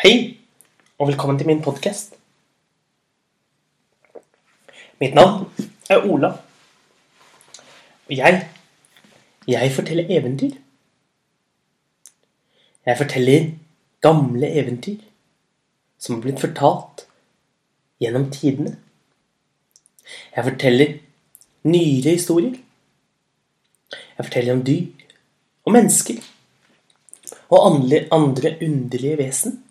Hei, og velkommen til min podkast. Mitt navn er Ola. Og jeg jeg forteller eventyr. Jeg forteller gamle eventyr som har blitt fortalt gjennom tidene. Jeg forteller nyere historier. Jeg forteller om dyr og mennesker og andre, andre underlige vesen.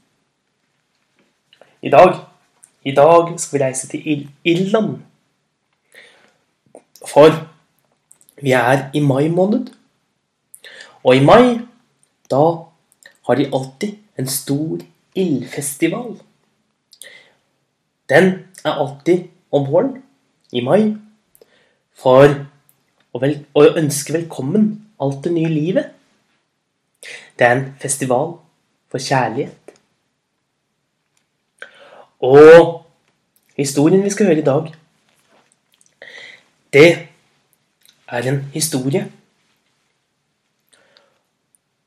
I dag i dag skal vi reise til Irland. For vi er i mai måned. Og i mai, da har de alltid en stor ildfestival. Den er alltid om våren, i mai, for å, vel, å ønske velkommen alt det nye livet. Det er en festival for kjærlighet. Og historien vi skal høre i dag, det er en historie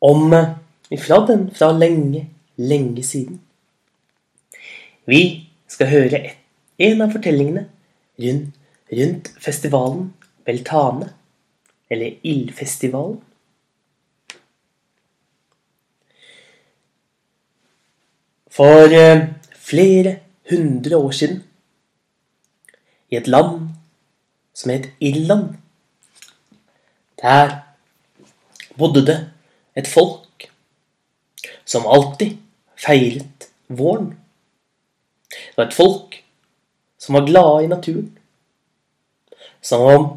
om ifra den fra lenge, lenge siden. Vi skal høre en av fortellingene rundt, rundt festivalen Beltane, eller Ildfestivalen. For eh, flere hundre år siden, i et land som het Irland, der bodde det et folk som alltid feiret våren. Det var et folk som var glade i naturen. Som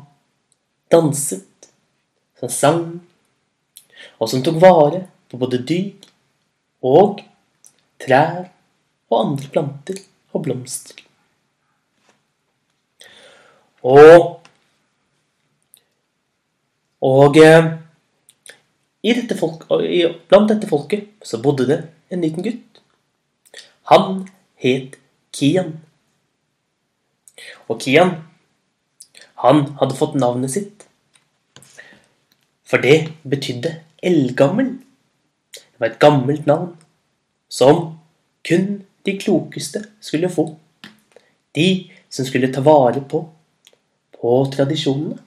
danset, som sang, og som tok vare på både dyr og trær og andre planter og blomster. Og og eh, i dette folk, blant dette folket så bodde det en liten gutt. Han het Kian. Og Kian, han hadde fått navnet sitt. For det betydde eldgammel. Det var et gammelt navn som kun de klokeste skulle få. De som skulle ta vare på, på tradisjonene.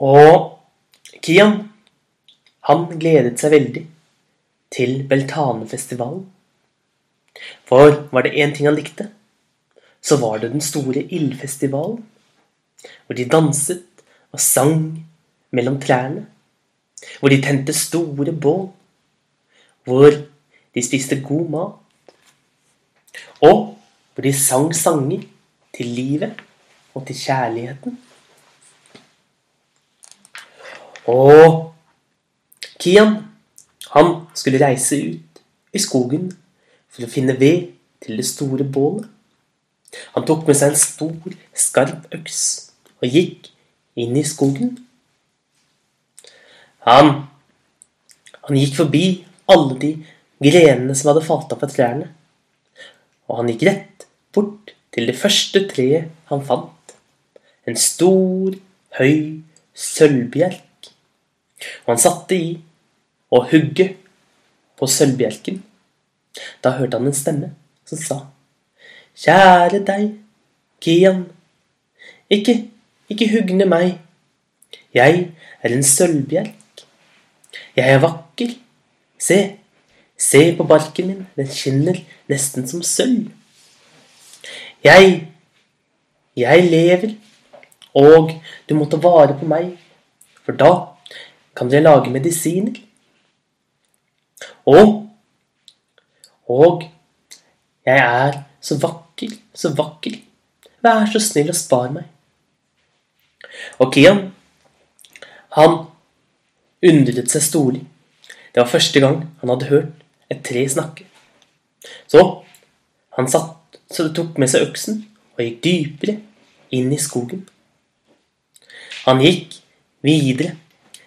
Og Kian, han gledet seg veldig til Beltanefestivalen. For var det én ting han likte, så var det den store ildfestivalen. Hvor de danset og sang mellom trærne. Hvor de tente store bål. Hvor de spiste god mat. Og hvor de sang sanger til livet og til kjærligheten. Og Kian, han skulle reise ut i skogen for å finne ved til det store bålet. Han tok med seg en stor, skarp øks og gikk inn i skogen. Han, han gikk forbi alle de grenene som hadde falt av fra trærne, og han gikk rett bort til det første treet han fant. En stor, høy sølvbjerk. Og han satte i og hugge på sølvbjelken. Da hørte han en stemme som sa Kjære deg, Kian. Ikke, ikke hugne meg. Jeg er en sølvbjelk. Jeg er vakker. Se, se på barken min, den skinner nesten som sølv. Jeg, jeg lever, og du må ta vare på meg, for da kan dere lage medisiner. Og Og jeg er så vakker, så vakker. Vær så snill og spar meg. Og Kian, han undret seg storlig. Det var første gang han hadde hørt et tre snakke. Så han satt så det tok med seg øksen og gikk dypere inn i skogen. Han gikk videre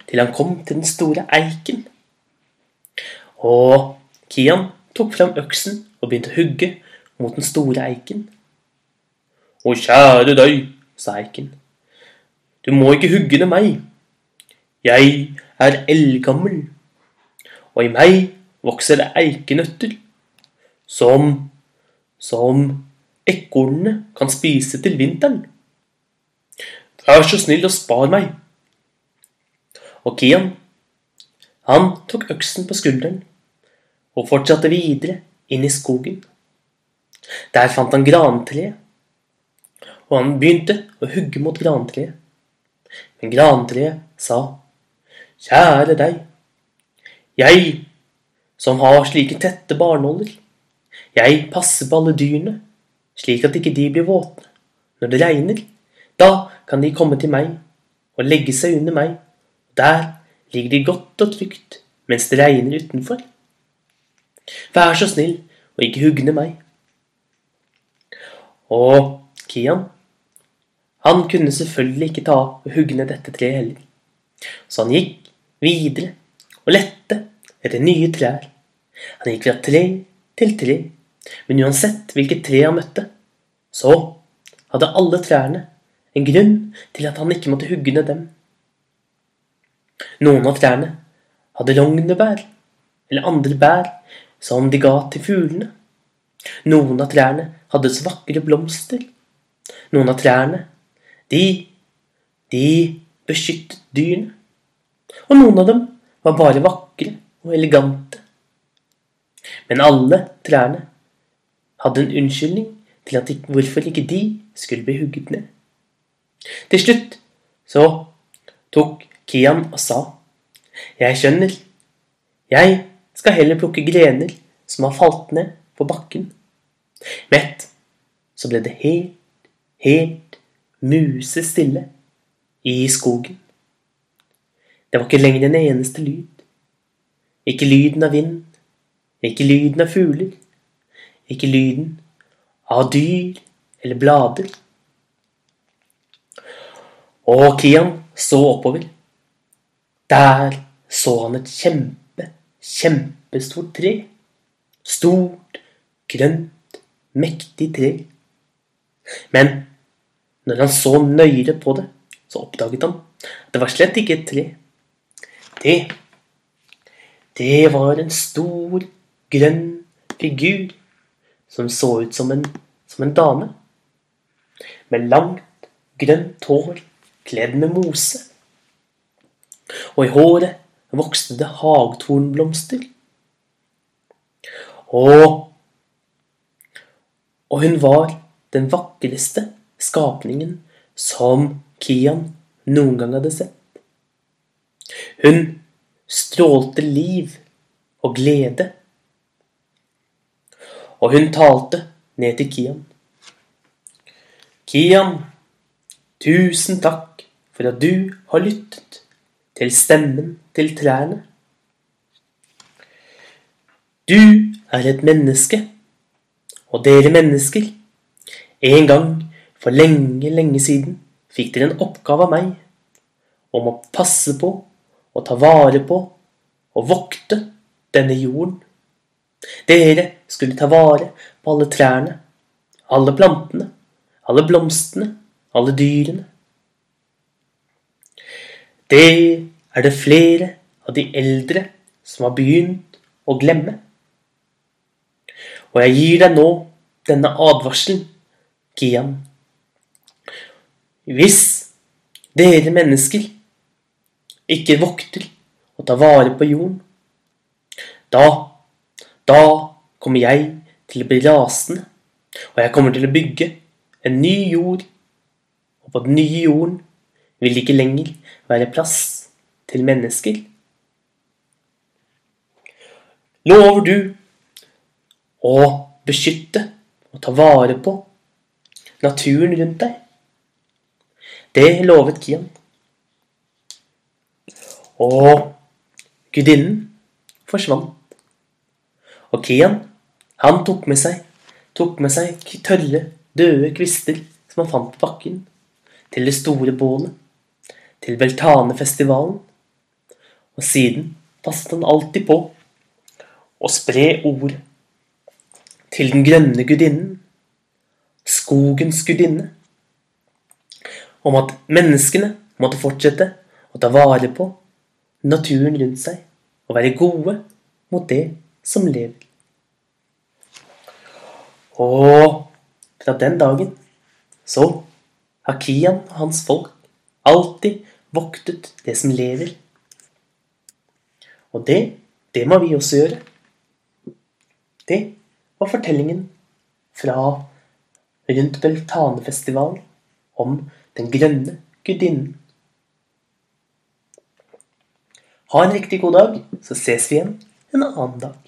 til han kom til den store eiken. Og Kian tok fram øksen og begynte å hugge mot den store eiken. Å, kjære deg, sa eiken, du må ikke hugge ned meg. Jeg er eldgammel, og i meg vokser det eikenøtter, som som ekornene kan spise til vinteren. Vær så snill og spar meg. Og Kian, han tok øksen på skulderen og fortsatte videre inn i skogen. Der fant han grantreet, og han begynte å hugge mot grantreet. Men grantreet sa, Kjære deg, jeg som har slike tette barnåler, jeg passer på alle dyrene, slik at ikke de blir våte når det regner. Da kan de komme til meg og legge seg under meg. Der ligger de godt og trygt mens det regner utenfor. Vær så snill og ikke hugne meg. Og Kian, han kunne selvfølgelig ikke ta og hugne dette treet heller. Så han gikk videre og lette etter nye trær. Han gikk fra tre til tre, men uansett hvilket tre han møtte, så hadde alle trærne en grunn til at han ikke måtte hugge ned dem. Noen av trærne hadde rognebær eller andre bær som de ga til fuglene. Noen av trærne hadde så vakre blomster. Noen av trærne, de, de beskyttet dyrene. Og noen av dem var bare vakre og elegante. Men alle trærne hadde en unnskyldning til at de, hvorfor ikke de skulle bli hugget ned. Til slutt så tok Kian og sa, Jeg skjønner, jeg skal heller plukke grener som har falt ned på bakken. Mett så ble det helt, helt musestille i skogen. Det var ikke lenger en eneste lyd. Ikke lyden av vind, ikke lyden av fugler, ikke lyden av dyr eller blader. Og Kian så oppover. Der så han et kjempe, kjempestort tre. Stort, grønt, mektig tre. Men når han så nøyere på det, så oppdaget han at det var slett ikke et tre. Det, det var en stor, grønn figur som så ut som en, som en dame. Med langt, grønt hår kledd med mose. Og i håret vokste det hagtornblomster. Og Og hun var den vakreste skapningen som Kian noen gang hadde sett. Hun strålte liv og glede. Og hun talte ned til Kian. Kian, tusen takk for at du har lyttet til stemmen til trærne. Du er et menneske, og dere mennesker, en gang for lenge, lenge siden fikk dere en oppgave av meg om å passe på og ta vare på og vokte denne jorden. Dere skulle ta vare på alle trærne, alle plantene, alle blomstene, alle dyrene. Det er det flere av de eldre som har begynt å glemme. Og jeg gir deg nå denne advarselen, Kian. Hvis dere mennesker ikke vokter og tar vare på jorden, da, da kommer jeg til å bli rasende, og jeg kommer til å bygge en ny jord, og på den nye jorden vil det ikke lenger være plass til mennesker? Lover du å beskytte og ta vare på naturen rundt deg? Det lovet Kian. Og gudinnen forsvant. Og Kian, han tok med seg, tok med seg tørre, døde kvister som han fant på bakken, til det store bålet til Beltanefestivalen, og siden passet han alltid på å spre ord til den grønne gudinnen, skogens gudinne, om at menneskene måtte fortsette å ta vare på naturen rundt seg og være gode mot det som lever. Og fra den dagen så har Kian og hans folk alltid voktet det som lever. Og det, det må vi også gjøre. Det var fortellingen fra rundt Beltanefestivalen om den grønne gudinnen. Ha en riktig god dag, så ses vi igjen en annen dag.